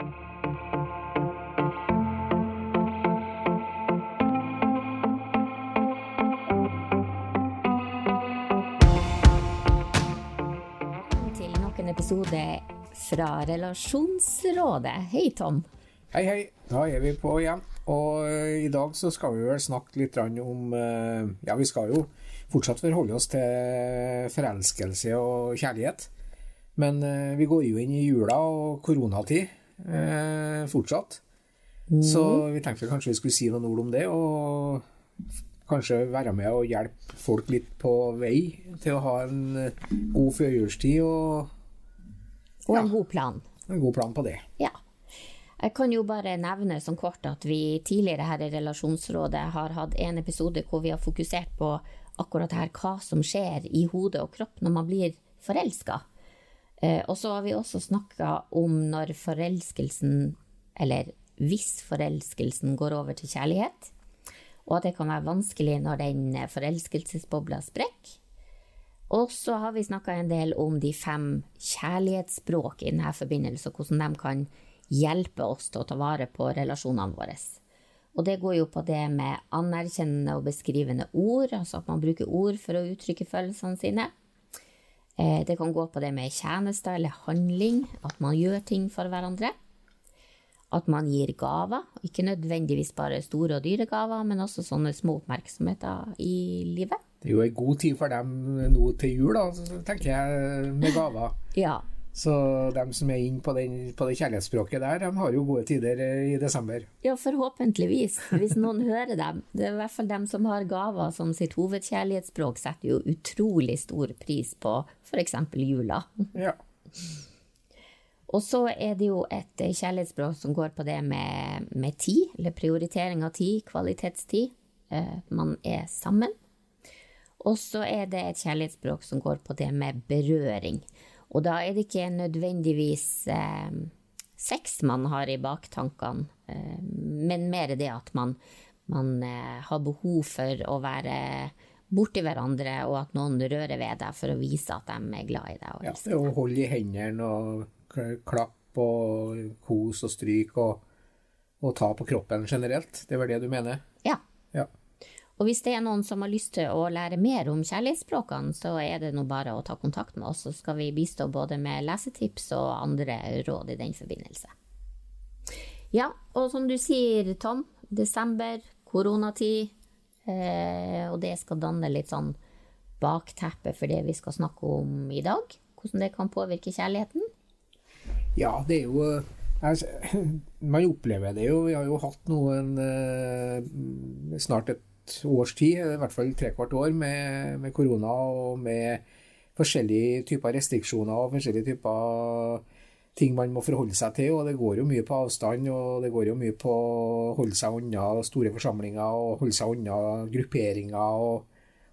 til nok en episode fra Relasjonsrådet. Hei, Tom. Hei, hei. Da er vi på igjen. Og eh, i dag så skal vi vel snakke litt om eh, Ja, vi skal jo fortsatt forholde oss til forelskelse og kjærlighet. Men eh, vi går jo inn i jula og koronatid eh, fortsatt. Så vi tenkte kanskje vi skulle si noen ord om det, og kanskje være med og hjelpe folk litt på vei til å ha en eh, god førjulstid og Og Ja. en god plan. en god plan på det. Ja. Jeg kan jo bare nevne som kort at vi tidligere her i Relasjonsrådet har hatt en episode hvor vi har fokusert på akkurat her hva som skjer i hodet og kropp når man blir forelska. Eh, og så har vi også snakka om når forelskelsen, eller hvis forelskelsen går over til kjærlighet, og at det kan være vanskelig når den forelskelsesbobla sprekker. Og så har vi snakka en del om de fem kjærlighetsspråk i denne forbindelse, og hvordan de kan hjelpe oss til å ta vare på relasjonene våre. Og det går jo på det med anerkjennende og beskrivende ord, altså at man bruker ord for å uttrykke følelsene sine. Eh, Det kan gå på det med tjenester eller handling, at man gjør ting for hverandre. At man gir gaver, ikke nødvendigvis bare store og dyre gaver, men også sånne små oppmerksomheter i livet. Det er jo en god tid for dem nå til jul, da, tenker jeg, med gaver. Ja, Så de som er inne på, den, på det kjærlighetsspråket der, de har jo gode tider eh, i desember. Ja, forhåpentligvis. Hvis noen hører dem. Det er i hvert fall dem som har gaver som sitt hovedkjærlighetsspråk, setter jo utrolig stor pris på f.eks. jula. Ja. Og så er det jo et eh, kjærlighetsspråk som går på det med, med tid, eller prioritering av tid, kvalitetstid. Eh, man er sammen. Og så er det et kjærlighetsspråk som går på det med berøring. Og da er det ikke nødvendigvis eh, sex man har i baktankene, eh, men mer det at man, man eh, har behov for å være borti hverandre, og at noen rører ved deg for å vise at de er glad i deg. Og ja. å holde i hendene og klappe og kos og stryke og, og ta på kroppen generelt. Det vel det du mener? Ja. Ja. Og hvis det er noen som har lyst til å lære mer om kjærlighetsspråkene, så er det nå bare å ta kontakt med oss, så skal vi bistå både med lesetips og andre råd i den forbindelse. Ja, og som du sier, Tom, desember, koronatid, eh, og det skal danne litt sånn bakteppe for det vi skal snakke om i dag. Hvordan det kan påvirke kjærligheten. Ja, det er jo Man opplever det jo. Vi har jo hatt noen eh, snart et års tid, i hvert fall trekvart år, med, med korona og med forskjellige typer restriksjoner og forskjellige typer ting man må forholde seg til. og Det går jo mye på avstand, og det går jo mye på å holde seg unna store forsamlinger og holde seg unna grupperinger og,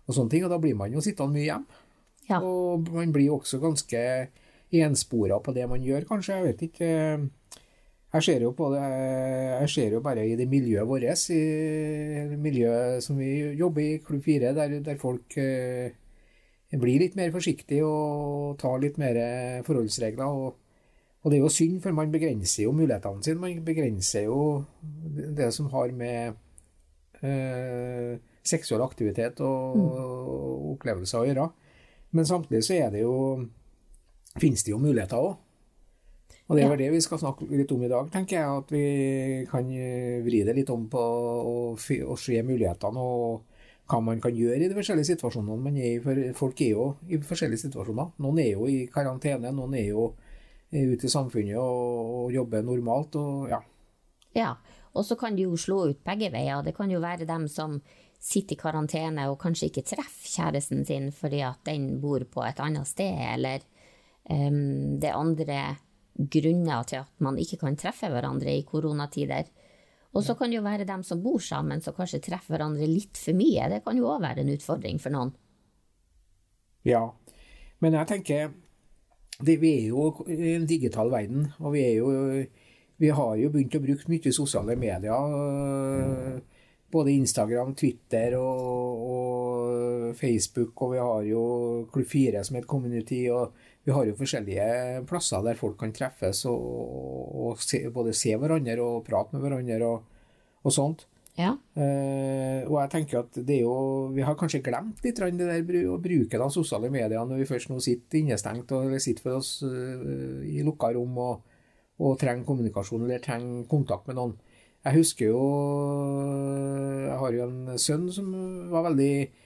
og sånne ting. og Da blir man jo sittende mye hjemme. Ja. Og man blir også ganske enspora på det man gjør, kanskje. Jeg vet ikke. Jeg ser jo på det Jeg ser jo bare i det miljøet vårt, i det miljøet som vi jobber i, Klubb 4, der, der folk eh, blir litt mer forsiktige og tar litt mer forholdsregler. Og, og det er jo synd, for man begrenser jo mulighetene sine. Man begrenser jo det som har med eh, seksuell aktivitet og, og opplevelser å gjøre. Men samtidig så er det jo finnes det jo muligheter òg. Og det er vel det vi skal snakke litt om i dag, tenker jeg. At vi kan eh, vri det litt om på å, se mulighetene og hva man kan gjøre i de forskjellige situasjonene man er i. For folk er jo i forskjellige situasjoner. Noen er jo i karantene, noen er jo eh, ute i samfunnet og, og jobber normalt. og ja. Ja, og så kan det jo slå ut begge veier. Det kan jo være dem som sitter i karantene og kanskje ikke treffer kjæresten sin fordi at den bor på et annet sted, eller um, det andre grunner til at man ikke kan treffe hverandre i koronatider. Og så kan det jo være dem som bor sammen, som kanskje treffer hverandre litt for mye. Det kan jo òg være en utfordring for noen. Ja, men jeg tenker det, Vi er jo i en digital verden, og vi, jo, vi har jo begynt å bruke mye sosiale medier. øh, Både Instagram, Twitter og, og Facebook, og vi har jo Klubb 4 som et community. og vi har jo forskjellige plasser der folk kan treffes og, og se, både se hverandre og prate med hverandre og, og sånt. Ja. Uh, og jeg tenker at det er jo Vi har kanskje glemt litt det der å bruke de sosiale mediene når vi først nå sitter innestengt og sitter for oss uh, i lukka rom og, og trenger kommunikasjon eller trenger kontakt med noen. Jeg husker jo Jeg har jo en sønn som var veldig eh,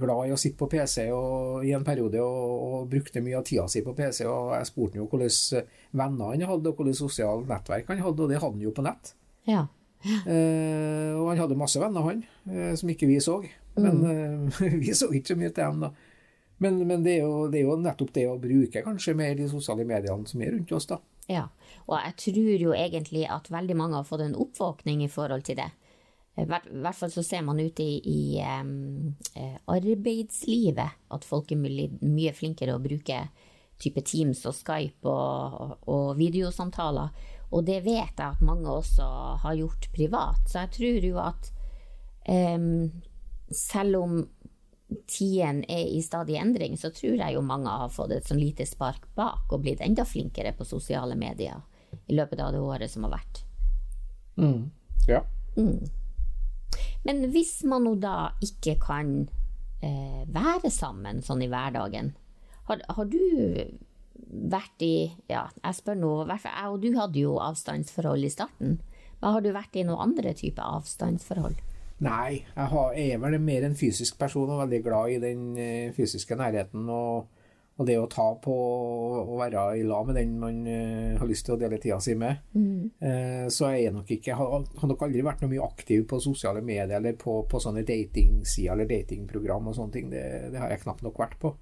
glad i å sitte på PC og, i en periode og, og brukte mye av tida si på PC. og Jeg spurte jo hvilke venner han hadde og hvilke sosiale nettverk han hadde, og det hadde han jo på nett. ja. Eh, og han hadde masse venner, han, eh, som ikke vi så. Men eh, vi så ikke så mye til dem, da. Men, men det, er jo, det er jo nettopp det å bruke kanskje mer de sosiale mediene som er rundt oss, da. Ja, og jeg tror jo egentlig at veldig mange har fått en oppvåkning i forhold til det. I hvert, fall så ser man ute i, i eh, arbeidslivet at folk er mye, mye flinkere å bruke type Teams og Skype og, og videosamtaler. Og det vet jeg at mange også har gjort privat. Så jeg tror jo at um, selv om tiden er i stadig endring, så tror jeg jo mange har fått et sånn lite spark bak og blitt enda flinkere på sosiale medier i løpet av det året som har vært. Ja. Men hvis man nå da ikke kan eh, være sammen sånn i hverdagen, har, har du vært i Ja, jeg spør nå, jeg og du hadde jo avstandsforhold i starten. Men har du vært i noen andre type avstandsforhold? Nei, jeg, har, jeg er vel mer en fysisk person og veldig glad i den eh, fysiske nærheten. Og, og det å ta på og være i lag med den man eh, har lyst til å dele tida si med. Eh, så jeg er nok ikke, har, har nok aldri vært noe mye aktiv på sosiale medier eller på, på sånne datingsider eller datingprogram og sånne ting. Det, det har jeg knapt nok vært på.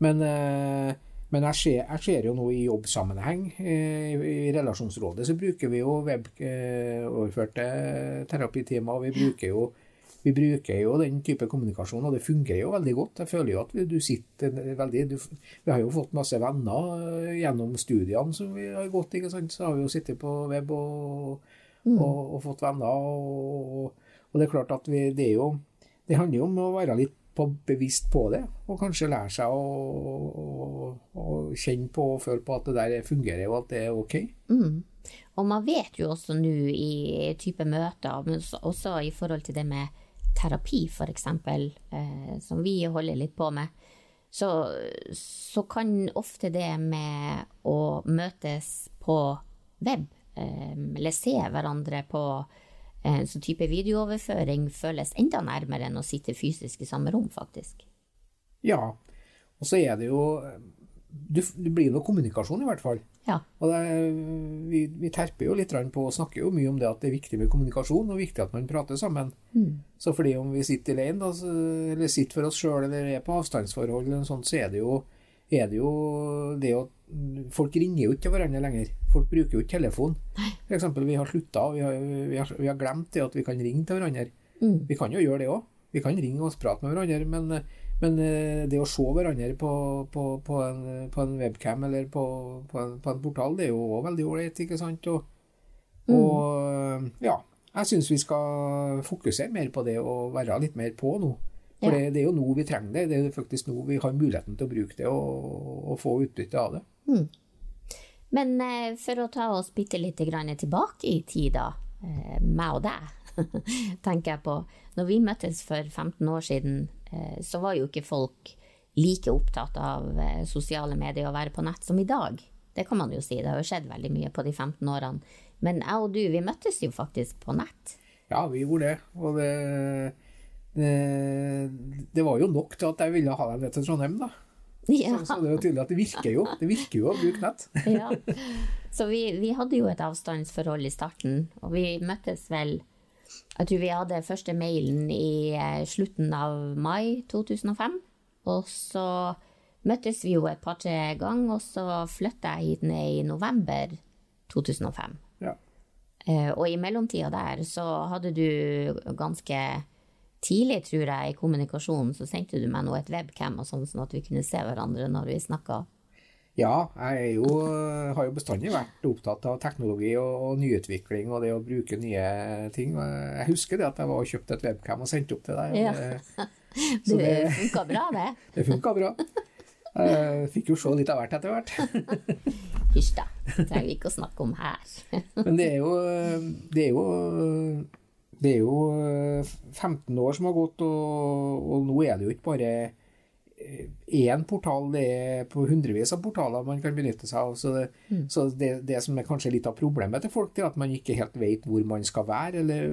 Men, eh, men jeg, ser, jeg ser jo nå i jobbsammenheng, i, i relasjonsrådet, så bruker vi jo web-overførte terapitimer, og vi bruker jo vi bruker jo den type kommunikasjon, og det fungerer jo veldig godt. Jeg føler jo at vi, du sitter veldig du, Vi har jo fått masse venner eh, gjennom studiene som vi har gått, ikke sant. Så har vi jo sittet på web og, og, og fått venner. Og, og det er klart at vi, det er jo Det handler jo om å være litt på, bevisst på det, og kanskje lære seg å, å, kjenne på og føle på at det der fungerer, og at det er ok. Mm. Og man vet jo også nå i type møter, men også i forhold til det med terapi f.eks., eh, som vi holder litt på med, så, så kan ofte det med å møtes på web, eh, eller se hverandre på en sånn type videooverføring, føles enda nærmere enn å sitte fysisk i samme rom, faktisk. Ja. Og så er det jo du, Det blir noe kommunikasjon, i hvert fall. Ja. Og det, vi, vi terper jo litt på og snakker jo mye om det at det er viktig med kommunikasjon, og viktig at man prater sammen. Så fordi om vi sitter alene, da, eller sitter for oss sjøl, eller er på avstandsforhold, eller sånt, så er det jo, er det jo det å Folk ringer jo ikke til hverandre lenger. Folk bruker jo ikke telefon. Eksempel, vi har slutta, vi, vi, har- vi har glemt det at vi kan ringe til hverandre. Vi kan jo gjøre det òg. Vi kan ringe og prate med hverandre, men, men eh, det å se hverandre på, på, på, en, på en webcam eller på, på, en, på en portal, det er jo òg veldig ålreit, ikke sant? Og, og ja, jeg syns vi skal fokusere mer på det og være litt mer på nå. For Ja. det, det er jo nå vi trenger det. Det er faktisk nå vi har muligheten til å bruke det og, og få utbytte av det. Men eh, for å ta oss bitte litt grann tilbake i tid, da, eh, meg og deg, tenker jeg på. Når vi møttes for 15 år siden, eh, så var jo ikke folk like opptatt av eh, sosiale medier og være på nett som i dag. Det kan man jo si, det har jo skjedd veldig mye på de 15 årene. Men jeg og du, vi møttes jo faktisk på nett. Ja, vi gjorde det. Og det, det, det var jo nok til at jeg ville ha deg med til Trondheim, da. Ja. Så, så det er jo tydelig at det virker jo. Det virker jo å bruke nett. ja. Så vi, vi hadde jo et avstandsforhold i starten, og vi møttes vel Jeg tror vi hadde første mailen i eh, slutten av mai 2005. Og så møttes vi jo et par-tre ganger, og så flytta jeg hit ned i november 2005. Ja. Eh, og i mellomtida der så hadde du ganske tidlig, tror jeg, i kommunikasjonen, så sendte du meg nå et webcam og sånn, sånn at vi kunne se hverandre når vi snakka. Ja, jeg jo, har jo bestandig vært opptatt av teknologi og, og nyutvikling og det å bruke nye ting. Jeg husker det at jeg var og kjøpte et webcam og sendte opp til deg. Ja. Det, Det, det- funka bra, det. det funka bra. Jeg fikk jo se litt av hvert etter hvert. Hysj, da. Trenger vi ikke å snakke om her. Men det er jo Det er jo, det er jo 15 år som har gått, og, og nå er det jo ikke bare én portal, det er på hundrevis av portaler man kan benytte seg av. Så, det, mm. så det, det, som er kanskje litt av problemet til folk, det er at man ikke helt vet hvor man skal være, eller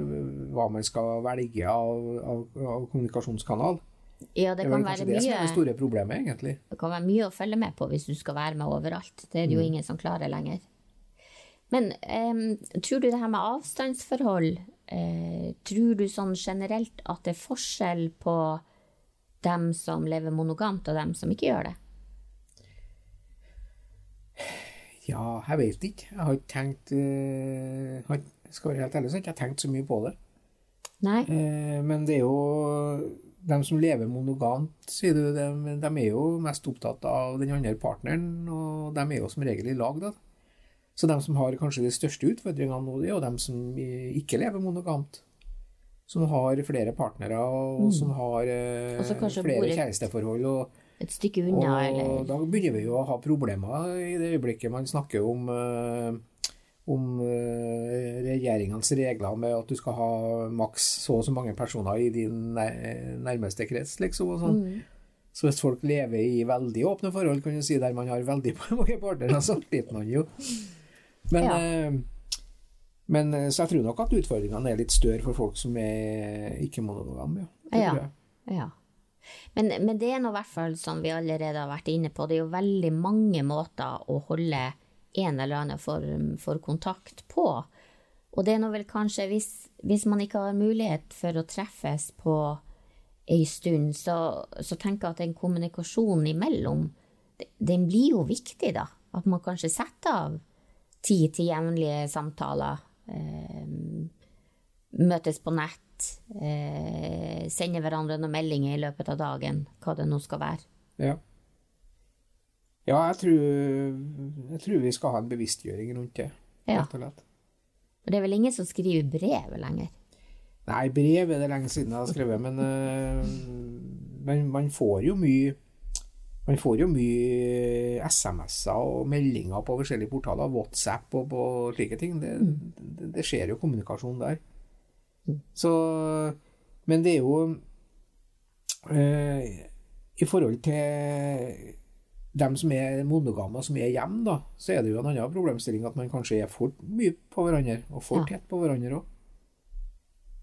hva man skal velge av, av, av kommunikasjonskanal. Ja, det, det kan være det som er det store problemet, egentlig. Det kan være mye å følge med på hvis du skal være med overalt. Det er det jo mm. ingen som klarer lenger. Men um, tror du det her med avstandsforhold uh, Tror du sånn generelt at det er forskjell på dem som lever monogamt, og dem som ikke gjør det? Ja, jeg vet ikke. Jeg har ikke tenkt uh, Skal være helt ærlig, så har jeg ikke tenkt så mye på det. Nei. Uh, men det er jo de som lever monogamt, sier du, de, de, er jo mest opptatt av den andre partneren, og de er jo som regel i lag, da. Så de som har kanskje de største utfordringene nå, det er jo de som ikke lever monogamt. Som har flere partnere, og mm. som har eh, flere kjæresteforhold. Og, et stykke unna, og eller? da begynner vi jo å ha problemer i det øyeblikket man snakker om eh, om eh, regjeringens regler med at du skal ha maks så og så mange personer i din nærmeste krets, liksom. og sånn. Mm. Så hvis folk lever i veldig åpne forhold, kan du si, der man har veldig mange partnere, så sliter man jo. Men, ja. Men, eh, så jeg tror nok at utfordringene er litt større for folk som er ikke-monogame. Ja. ja. ja. Men, men, det er nå i hvert fall, som vi allerede har vært inne på, det er jo veldig mange måter å holde en eller annen form for kontakt på. Og det er nå vel kanskje hvis, hvis, man ikke har mulighet for å treffes på ei stund, så, så tenker jeg at den kommunikasjonen imellom, den blir jo viktig, da. At man kanskje setter av tid til jevnlige samtaler. Eh, møtes på nett. Eh, sende hverandre noen meldinger i løpet av dagen, hva det nå skal være. Ja. Ja, jeg tror, jeg tror, vi skal ha en bevisstgjøring rundt det. Ja. rett og slett. Det er vel ingen som skriver brev lenger? Nei, brev er det lenge siden jeg har skrevet, men, uh, men man får jo mye man får jo mye SMS-er og meldinger på forskjellige portaler, WhatsApp og på slike ting. Det, mm. det, det skjer jo kommunikasjon der. Mm. Så Men det er jo eh, I forhold til dem som er monogame, som er hjemme, da, så er det jo en annen problemstilling at man kanskje er for mye på hverandre, og for tett på hverandre òg.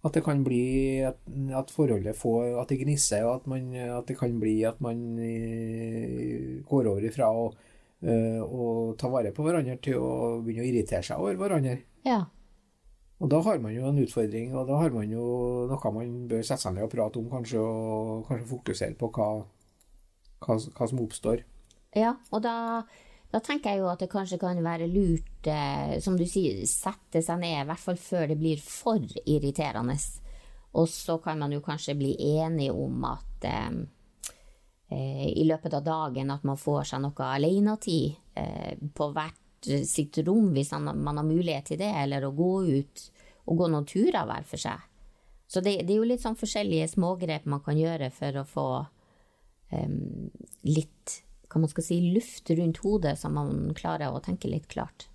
At det kan bli at, at, forholdet får At det gnisser, og at, man, at det kan bli at man uh, går over ifra å, uh, å ta vare på hverandre til å begynne å irritere seg over hverandre. Ja. Og da har man jo en utfordring, og da har man jo noe man bør sette seg ned og prate om, kanskje, og kanskje fokusere på hva, hva, hva som oppstår. Ja, og da, da, tenker jeg jo at det kanskje kan være lurt, eh, som du sier, sette seg ned, i hvert fall før det blir for irriterende. Og så kan man jo kanskje bli enig om at eh, eh, i løpet av dagen at man får seg noe alenetid eh, på hvert sitt rom hvis man har mulighet til det, eller å gå ut og gå noen turer hver for seg. Så det, det er jo litt sånn forskjellige smågrep man kan gjøre for å få um, litt hva man skal si, luft rundt hodet, så man klarer å tenke litt klart.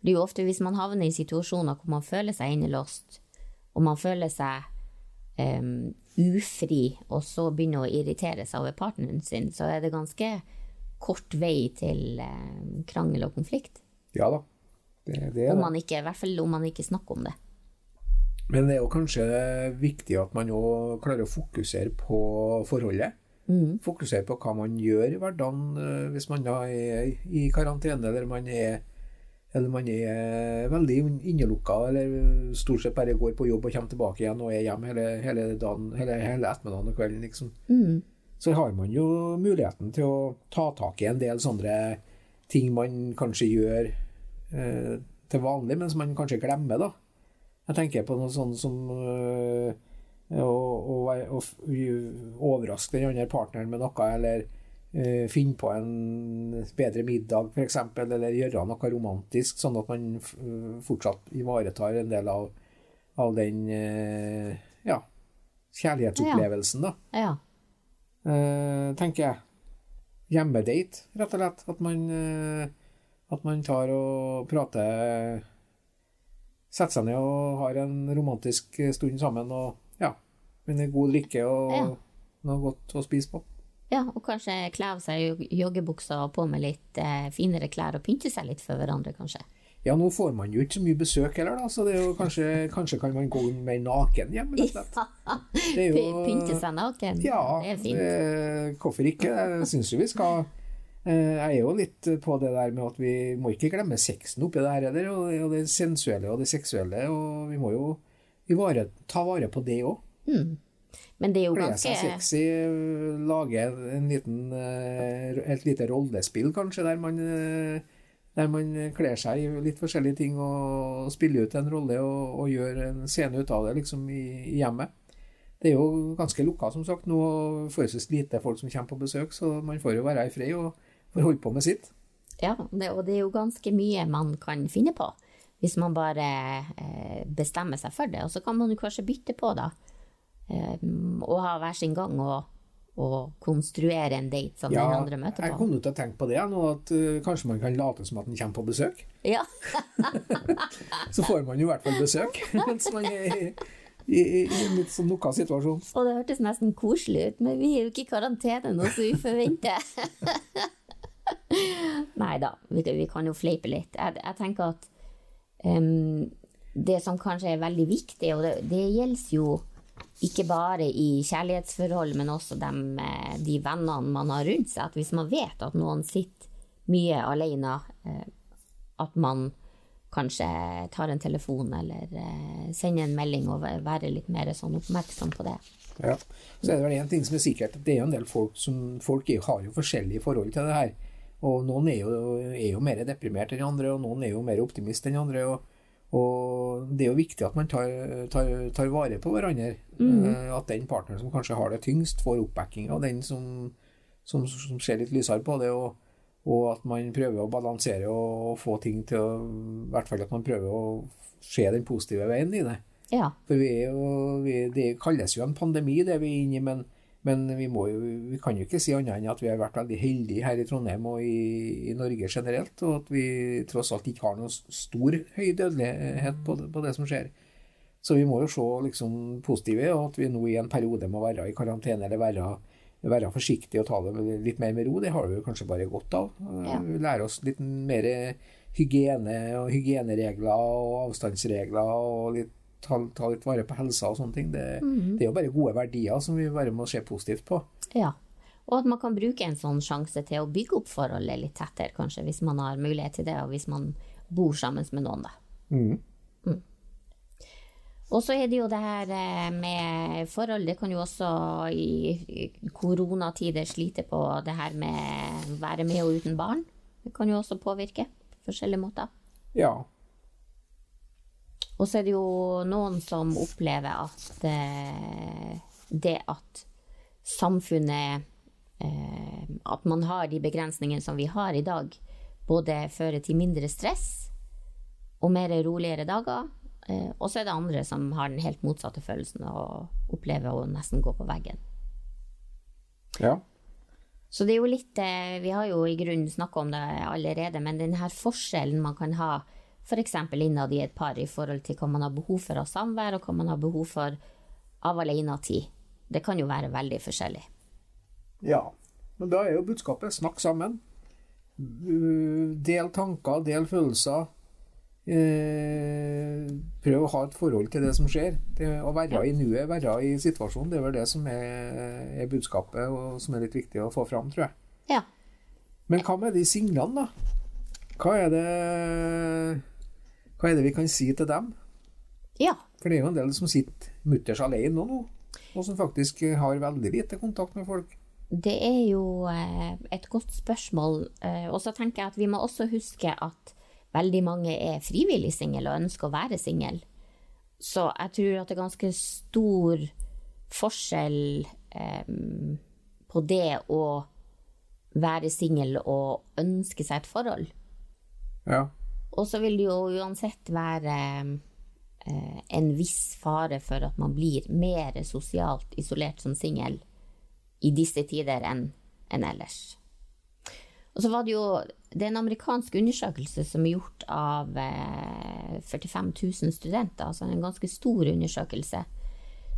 Det er jo ofte hvis man havner i situasjoner hvor man føler seg innelåst, og man føler seg um, ufri, og så begynner å irritere seg over partneren sin, så er det ganske kort vei til um, krangel og konflikt. Ja da. Det, det om man ikke, I hvert fall om man ikke snakker om det. Men det er jo kanskje viktig at man òg klarer å fokusere på forholdet. Mm. Fokusere på hva man gjør i hverdagen uh, hvis man da er i karantene, eller man er, eller man er veldig innelukka, eller stort sett bare går på jobb og kommer tilbake igjen og er hjemme hele, hele, dagen, hele, hele ettermiddagen og kvelden. liksom. Mm. Så har man jo muligheten til å ta tak i en del sånne ting man kanskje gjør eh, til vanlig, men som man kanskje glemmer. da. Jeg tenker på noe sånt som uh, og, og, og overraske den andre partneren med noe, eller uh, finne på en bedre middag, f.eks., eller gjøre noe romantisk, sånn at man fortsatt ivaretar en del av, av den uh, ja, kjærlighetsopplevelsen, da. Ja. Uh, tenker jeg. hjemmedate, rett og slett. At man, eh, at man tar og prater Setter seg ned og har en romantisk stund sammen og ja, med god drikke og Ja. noe godt å spise på. Ja, og kanskje kle av seg jog- joggebuksa og på med litt eh, finere klær og pynte seg litt for hverandre, kanskje. Ja, nå får man jo ikke så mye besøk heller, da, så det er jo kanskje, kanskje kan man gå mer naken hjem, rett og slett. Det er Py- Pynte seg naken. Ja, det er fint. det- hvorfor ikke? Jeg syns jo vi skal eh, Jeg er jo litt på det der med at vi må ikke glemme sexen oppi det her heller, og, og det sensuelle og det seksuelle, og vi må jo ivare, ta vare på det òg. Mm. Men det er jo Kle ganske seg sexy, lage en liten, eh, et lite rollespill kanskje, der man, eh, der man kler seg i litt forskjellige ting og spiller ut en rolle og, og gjør en scene ut av det liksom i, i hjemmet. Det er jo ganske lukka, som sagt, nå forholdsvis lite folk som kommer på besøk, så man får jo være i fred og får holde på med sitt. Ja, det, og det er jo ganske mye man kan finne på. Hvis man bare eh, bestemmer seg for det. Og så kan man jo kanskje bytte på, da. Eh, og ha hver sin gang og, og konstruere en date som den andre møter jeg på. kom jo til å tenke på det nå, at uh, kanskje man kan late som at den kommer på besøk. Ja, Så får man jo i hvert fall besøk mens man er i, en litt sånn lukka situasjon. og det hørtes nesten koselig ut, men vi er jo ikke i karantene nå, så vi får vente. Nei da, vi, vi kan jo fleipe litt. Jeg, jeg tenker at det som kanskje er veldig viktig, og det, det gjelder jo ikke bare i kjærlighetsforhold, men også dem, eh, de vennene man har rundt seg, at hvis man vet at noen sitter mye alene, eh, at man kanskje tar en telefon eller eh, sender en melding og væ- være litt mer sånn oppmerksom på det. Ja. Så er det vel en ting som er sikkert, at det er jo en del folk som folk har jo forskjellige forhold til det her. Og noen er jo, er jo mer deprimert enn andre, og noen er jo mer optimist enn andre. og og det er jo viktig at man tar, tar, tar vare på hverandre. Mm. At den partneren som kanskje har det tyngst, får oppbacking av den som, som, som ser litt lysere på det. Og, og at man prøver å balansere og få ting til å I hvert fall at man prøver å se den positive veien i det. Ja, For vi er jo, vi, det kalles jo en pandemi, det vi er inne i, men, men vi, må jo, vi kan jo ikke si annet enn at vi har vært veldig heldige her i Trondheim og i, i Norge generelt, og at vi tross alt ikke har noen stor høy dødelighet på, på det som skjer. Så vi må jo se liksom positive, og at vi nå i en periode må være i karantene eller være, være forsiktige og ta det litt mer med ro, det har vi jo kanskje bare godt av. Ja. Vi lærer oss litt mer hygiene og hygieneregler og avstandsregler og litt, ta, ta litt vare på helsa og sånne ting. Det, det er jo bare gode verdier som vi bare må se positivt på. ja. Og at man kan bruke en sånn sjanse til å bygge opp forholdet litt tettere, kanskje, hvis man har mulighet til det, og hvis man bor sammen med noen, da. Mm. Og så er det jo det her eh, med forhold, det kan jo også i i koronatider slite på det her med være med og uten barn. Det kan jo også påvirke på forskjellige måter. Ja. Og så er det jo noen som opplever at eh, det at samfunnet eh, At man har de begrensningene som vi har i dag, både fører til mindre stress og mer roligere dager. Eh, og så er det andre som har den helt motsatte følelsen og opplever å nesten gå på veggen. ja. Så det er jo litt eh, Vi har jo i grunnen snakka om det allerede, men den her forskjellen man kan ha f.eks. innad i et par i forhold til hva man har behov for av samvær, og hva man har behov for av alenetid, det kan jo være veldig forskjellig. Ja. Men da er jo budskapet snakk sammen. Del tanker, del følelser. Eh, prøv å ha et forhold til det som skjer. Det, å være i nuet, være i situasjonen, det er vel det som er, er budskapet, og som er litt viktig å få fram, tror jeg. Ja. Men hva med de singlene, da? Hva er det Hva er det vi kan si til dem? ja. For det er jo en del som sitter mutters alene nå, og som faktisk har veldig lite kontakt med folk. Det er jo eh, et godt spørsmål. Eh, og så tenker jeg at vi må også huske at veldig mange er frivillig single og ønsker å være singel. Så jeg tror at det er ganske stor forskjell eh, på det å være singel og ønske seg et forhold. Ja. Og så vil det jo uansett være eh, en viss fare for at man blir mer sosialt isolert som singel i disse tider enn en ellers. Og så var det jo Det er en amerikansk undersøkelse som er gjort av eh, 45 000 studenter, altså en ganske stor undersøkelse,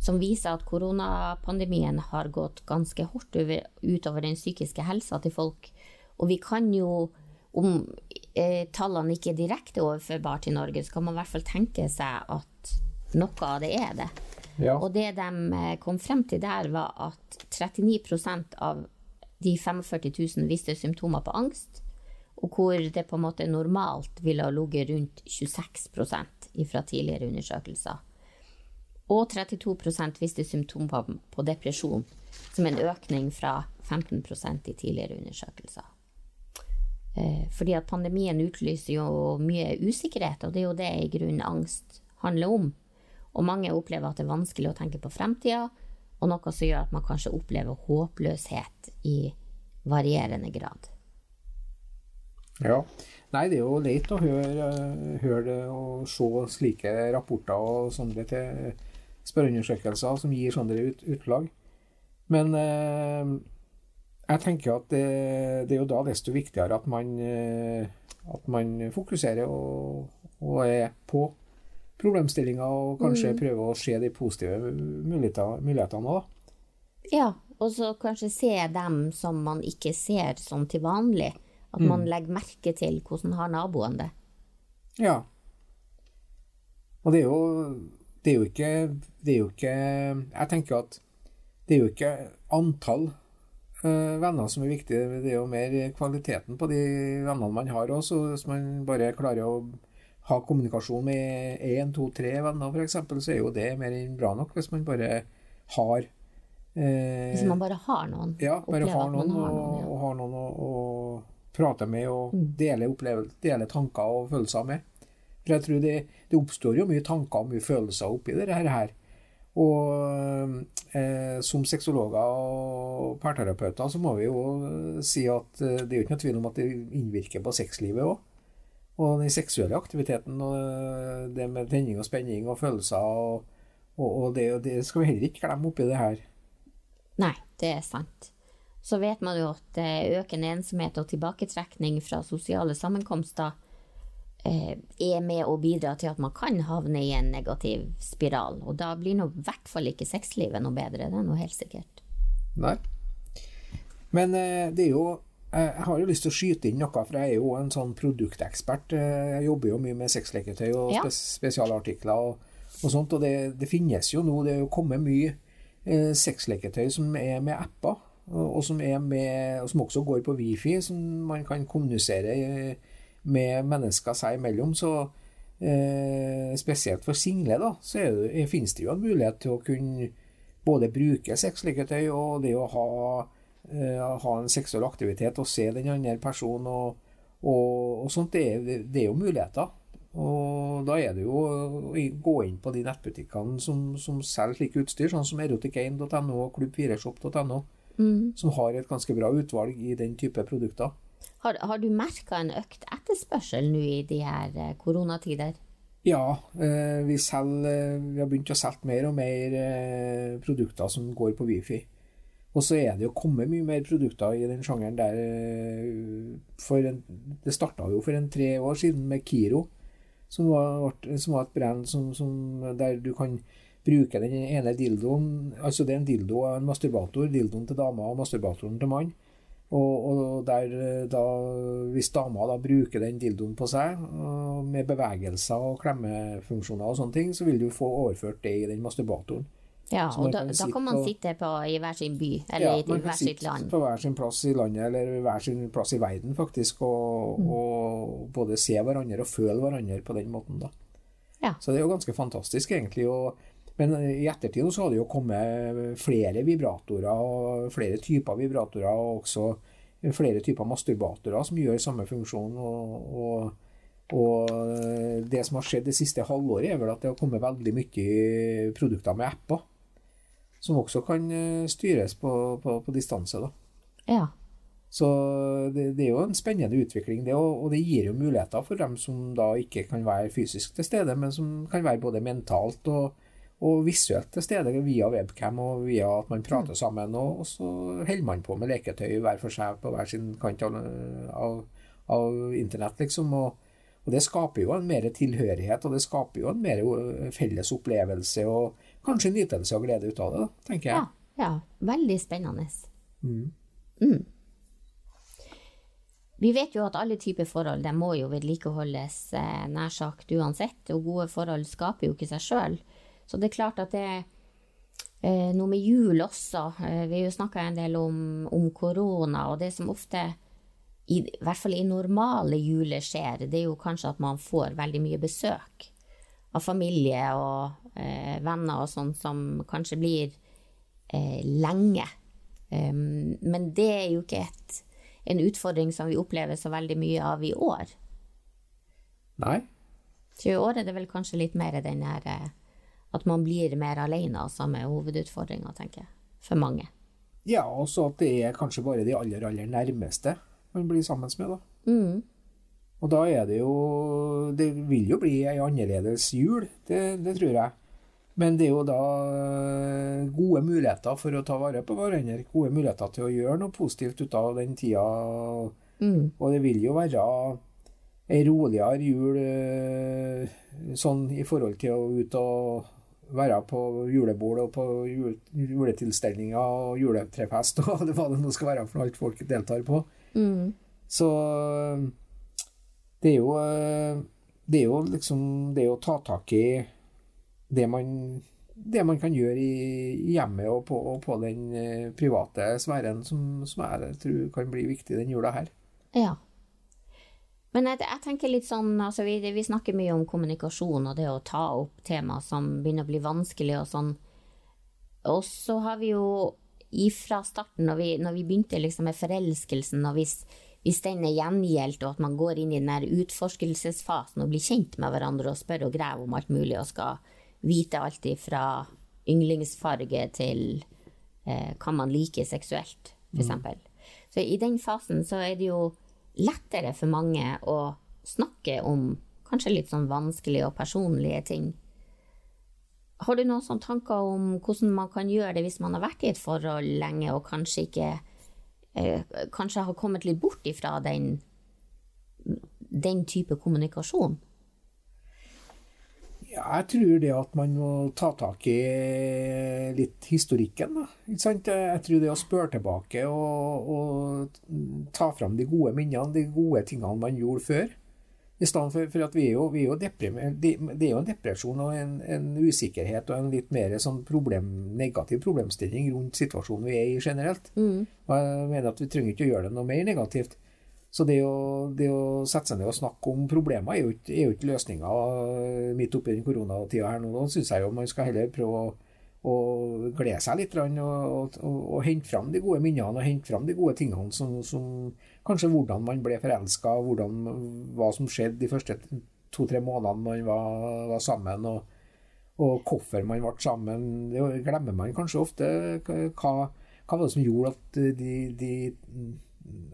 som viser at koronapandemien har gått ganske hardt utover den psykiske helsa til folk. Og vi kan jo, om eh, tallene ikke er direkte overførbare til Norge, så kan man i hvert fall tenke seg at noe av det er det. Ja. Og det de eh, kom frem til der, var at 39% av de 45 000 viste symptomer på angst, og hvor det på en måte normalt ville ha ligget rundt 26% fra tidligere undersøkelser. Og 32% viste symptomer på depresjon, som en økning fra 15% i tidligere undersøkelser. Eh, fordi at pandemien utlyser jo mye usikkerhet, og det er jo det i grunnen angst handler om. Og mange opplever at det er vanskelig å tenke på fremtida, og noe som gjør at man kanskje opplever håpløshet i varierende grad. Ja. Nei, det er jo leit å høre, høre og se slike rapporter og sånne spørreundersøkelser som gir sånne ut, utlag. Men eh, jeg tenker at det, det, er jo da desto viktigere at man, eh, at man fokuserer og, og er på problemstillinga og kanskje mm. prøver å se de positive mulighetene òg. Ja, og så kanskje se dem som man ikke ser sånn til vanlig. At mm. man legger merke til hvordan har naboen det. Ja. Og det er jo det er jo ikke Det er jo ikke Jeg tenker at det er jo ikke antall venner som er viktige. det er jo mer kvaliteten på de vennene man har også. Hvis man bare klarer å ha kommunikasjon med én, to, tre venner f.eks., så er jo det mer enn bra nok. Hvis man bare har eh, Hvis man bare har noen? Ja, bare har noen, har noen, ja. og, har noen å, å, prate med og mm. dele, dele, tanker og følelser med. For jeg tror det, det, oppstår jo mye tanker og mye følelser oppi det her. Og eh, som sexologer og parterapeuter så må vi jo si at eh, det er jo ikke noe tvil om at det innvirker på sexlivet òg. Og den seksuelle aktiviteten og eh, det med tenning og spenning og følelser og, og, og det, det, skal vi heller ikke glemme oppi det her. Nei, det er sant. Så vet man jo at økende ensomhet og tilbaketrekning fra sosiale sammenkomster eh, er med å bidra til at man kan havne i en negativ spiral. Og da blir nå i hvert fall ikke sexlivet noe bedre, det er noe helt sikkert. Nei. Men eh, det er jo jeg har jo lyst til å skyte inn noe, for jeg er jo en sånn produktekspert. Jeg jobber jo mye med sexleketøy og ja. spesialartikler og, og, sånt. Og det, det, finnes jo nå, det er jo kommet mye eh, sexleketøy som er med apper, og, og, som er med, og som også går på wifi, som man kan kommunisere med mennesker seg imellom. Så eh, spesielt for single, da, så det, finnes det jo en mulighet til å kunne både bruke sexleketøy og det å ha eh, ha en seksuell aktivitet og se den andre personen og, og, og sånt, det er, det er, jo muligheter. Og da er det jo å gå inn på de nettbutikkene som, som selger slikt utstyr, sånn som erotic1.no og klubb4shop.no, mm. som har et ganske bra utvalg i den type produkter. Har, har du merka en økt etterspørsel nå i de her eh, koronatider? Ja, eh, vi, selger, vi har begynt å selge mer og mer produkter som går på wifi. Og så er det jo kommet mye mer produkter i den sjangeren der eh, en, Det starta jo for en tre år siden med Kiro, som var, som var et brand som, som, der du kan bruke den ene dildoen Altså det er en dildo og en masturbator. Dildoen til dama og masturbatoren til mann. Og, og der, da, hvis dama da bruker den dildoen på seg, med bevegelser og klemmefunksjoner og sånne ting, så vil du få overført det i den masturbatoren. Ja, og da, da, kan man sitte på, i hver sin by, eller ja, i hver sitt land. på hver sin plass i landet, eller hver sin plass i verden, faktisk, og, mm. og både se hverandre og føle hverandre på den måten, da. Ja. Så det er jo ganske fantastisk, egentlig. Og, men i ettertid så har det jo kommet flere vibratorer, og flere typer vibratorer, og også flere typer masturbatorer som gjør samme funksjon. og, og og det som har skjedd det siste halvåret, er vel at det har kommet veldig mye produkter med apper som også kan eh, styres på, på, på distanse. Da. Ja. Så det, det, er jo en spennende utvikling, det, og, og, det gir jo muligheter for dem som da ikke kan være fysisk til stede, men som kan være både mentalt og, og visuelt til stede via webcam og via at man prater mm. sammen. Og, og, så holder man på med leketøy hver for seg på hver sin kant av, av, av internett, liksom. Og, og, det skaper jo en mer tilhørighet, og det skaper jo en mer felles opplevelse og kanskje nytelse og glede ut av det, tenker jeg. Ja, ja. veldig spennende. Mm. Mm. Vi vet jo at alle typer forhold de må jo vedlikeholdes eh, nær sagt uansett, og gode forhold skaper jo ikke seg sjøl. Så det er klart at det er eh, noe med jul også. Eh, vi har jo snakka en del om, om, korona, og det som ofte, i, i, hvert fall i normale juler, skjer, det er jo kanskje at man får veldig mye besøk av familie og eh, venner og sånn som kanskje blir eh, lenge. Um, men det er jo ikke et en utfordring som vi opplever så veldig mye av i år. Nei. Så i år er det vel kanskje litt mer den her eh, at man blir mer alene, som er hovedutfordringa, tenker jeg. For mange. Ja, og så at det er kanskje bare de aller, aller nærmeste man blir sammen med, da. Mm. Og da er det jo Det vil jo bli ei annerledes jul, det, det tror jeg. Men det er jo da eh, gode muligheter for å ta vare på hverandre. Gode muligheter til å gjøre noe positivt ut av den tida. Mm. Og det vil jo være ei roligere jul eh, sånn i forhold til å ut og være på julebord og på juletilstelninger og juletrefest og hva det nå skal være for alt folk deltar på. Mm. Så det er jo eh, Det er jo liksom Det å ta tak i det man, det man kan gjøre i hjemmet og på, og på den eh, private sfæren, som, som, jeg tror kan bli viktig den jula her. Ja. Men jeg, jeg tenker litt sånn, altså vi, vi, snakker mye om kommunikasjon og det å ta opp tema som begynner å bli vanskelig og sånn. Og så har vi jo ifra starten, når vi, når vi begynte liksom med forelskelsen, og hvis, hvis den er gjengjeldt, og at man går inn i den der utforskelsesfasen og blir kjent med hverandre og spør og graver om alt mulig og skal vite alt fra yndlingsfarge til eh, hva man liker seksuelt, f.eks. Mm. Så i den fasen så er det jo lettere for mange å snakke om kanskje litt sånn vanskelige og personlige ting. Har du noen sånne tanker om hvordan man kan gjøre det hvis man har vært i et forhold lenge og kanskje ikke eh, Kanskje har kommet litt bort ifra den, den type kommunikasjon? Jeg tror det at man må ta tak i litt historikken. Da. Jeg tror det å spørre tilbake og, og, ta fram de gode minnene, de gode tingene man gjorde før. I stedet for, for at vi er jo, vi er jo det, er jo en depresjon og en, en, usikkerhet og en litt mer sånn problem, negativ problemstilling rundt situasjonen vi er i generelt. Mm. Og jeg mener at vi trenger ikke å gjøre det noe mer negativt. Så det å, det å, sette seg ned og snakke om problemer er jo ikke, er ikke løsninga midt oppi den koronatida her nå. Da syns jeg jo man skal heller prøve å, å glede seg litt og, og, og, hente fram de gode minnene og hente fram de gode tingene som, som Kanskje hvordan man ble forelska, hva som skjedde de første to-tre månedene man var, var sammen. og og hvorfor man ble sammen. Det glemmer man kanskje ofte. Hva, hva var det som gjorde at de, de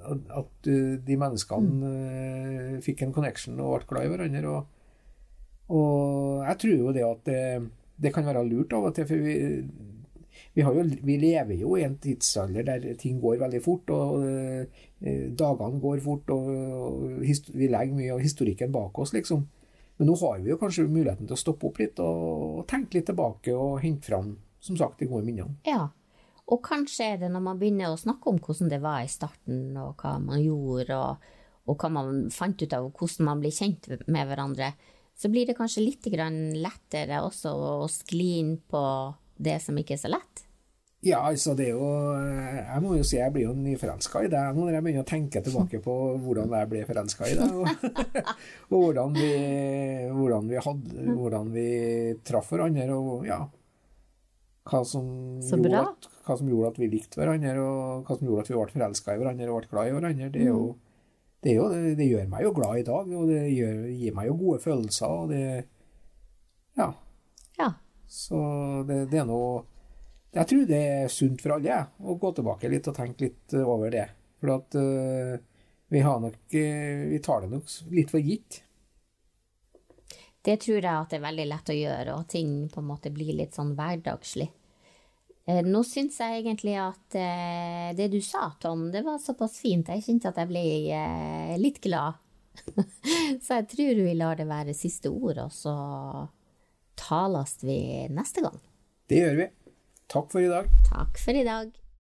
at uh, de menneskene mm. fikk en connection og ble glad i hverandre. Og, og jeg tror jo det at det, det, kan være lurt av og til, for vi, vi, jo, vi, lever jo i en tidsalder der ting går veldig fort, og uh, dagene går fort, og, og vi legger mye av historikken bak oss, liksom. Men nå har vi jo kanskje muligheten til å stoppe opp litt og, og tenke litt tilbake og hente fram, som sagt, de gode minnene. Ja, og kanskje er det når man begynner å snakke om hvordan det var i starten, og hva man gjorde, og, og hva man fant ut av hvordan man blir kjent med hverandre, så blir det kanskje litt lettere også å skli inn på det som ikke er så lett. Ja, altså det er jo Jeg må jo si jeg blir jo nyforelska i deg nå når jeg begynner å tenke tilbake på hvordan jeg ble forelska i deg. Og, og hvordan, vi, hvordan, vi hadde, hvordan vi traff hverandre. Og ja, hva som, at, hva som, gjorde at, vi likte hverandre, og hva som gjorde at vi ble forelska i hverandre og ble glad i hverandre. Det, jo, mm. det, jo, det, gjør meg jo glad i dag, og det gjør, gir meg jo gode følelser. og det, ja. ja. Så det, er noe Jeg tror det er sunt for alle å gå tilbake litt og tenke litt over det. For at uh, vi har nok uh, Vi tar det nok litt for gitt. Det tror jeg at det er veldig lett å gjøre, og ting på en måte blir litt sånn hverdagslig. Eh, nå syns jeg egentlig at eh, det du sa, Tom, det var såpass fint. Jeg kjente at jeg ble eh, litt glad. så jeg tror vi lar det være siste ord, og så tales vi neste gang. Det gjør vi. Takk for i dag. Takk for i dag.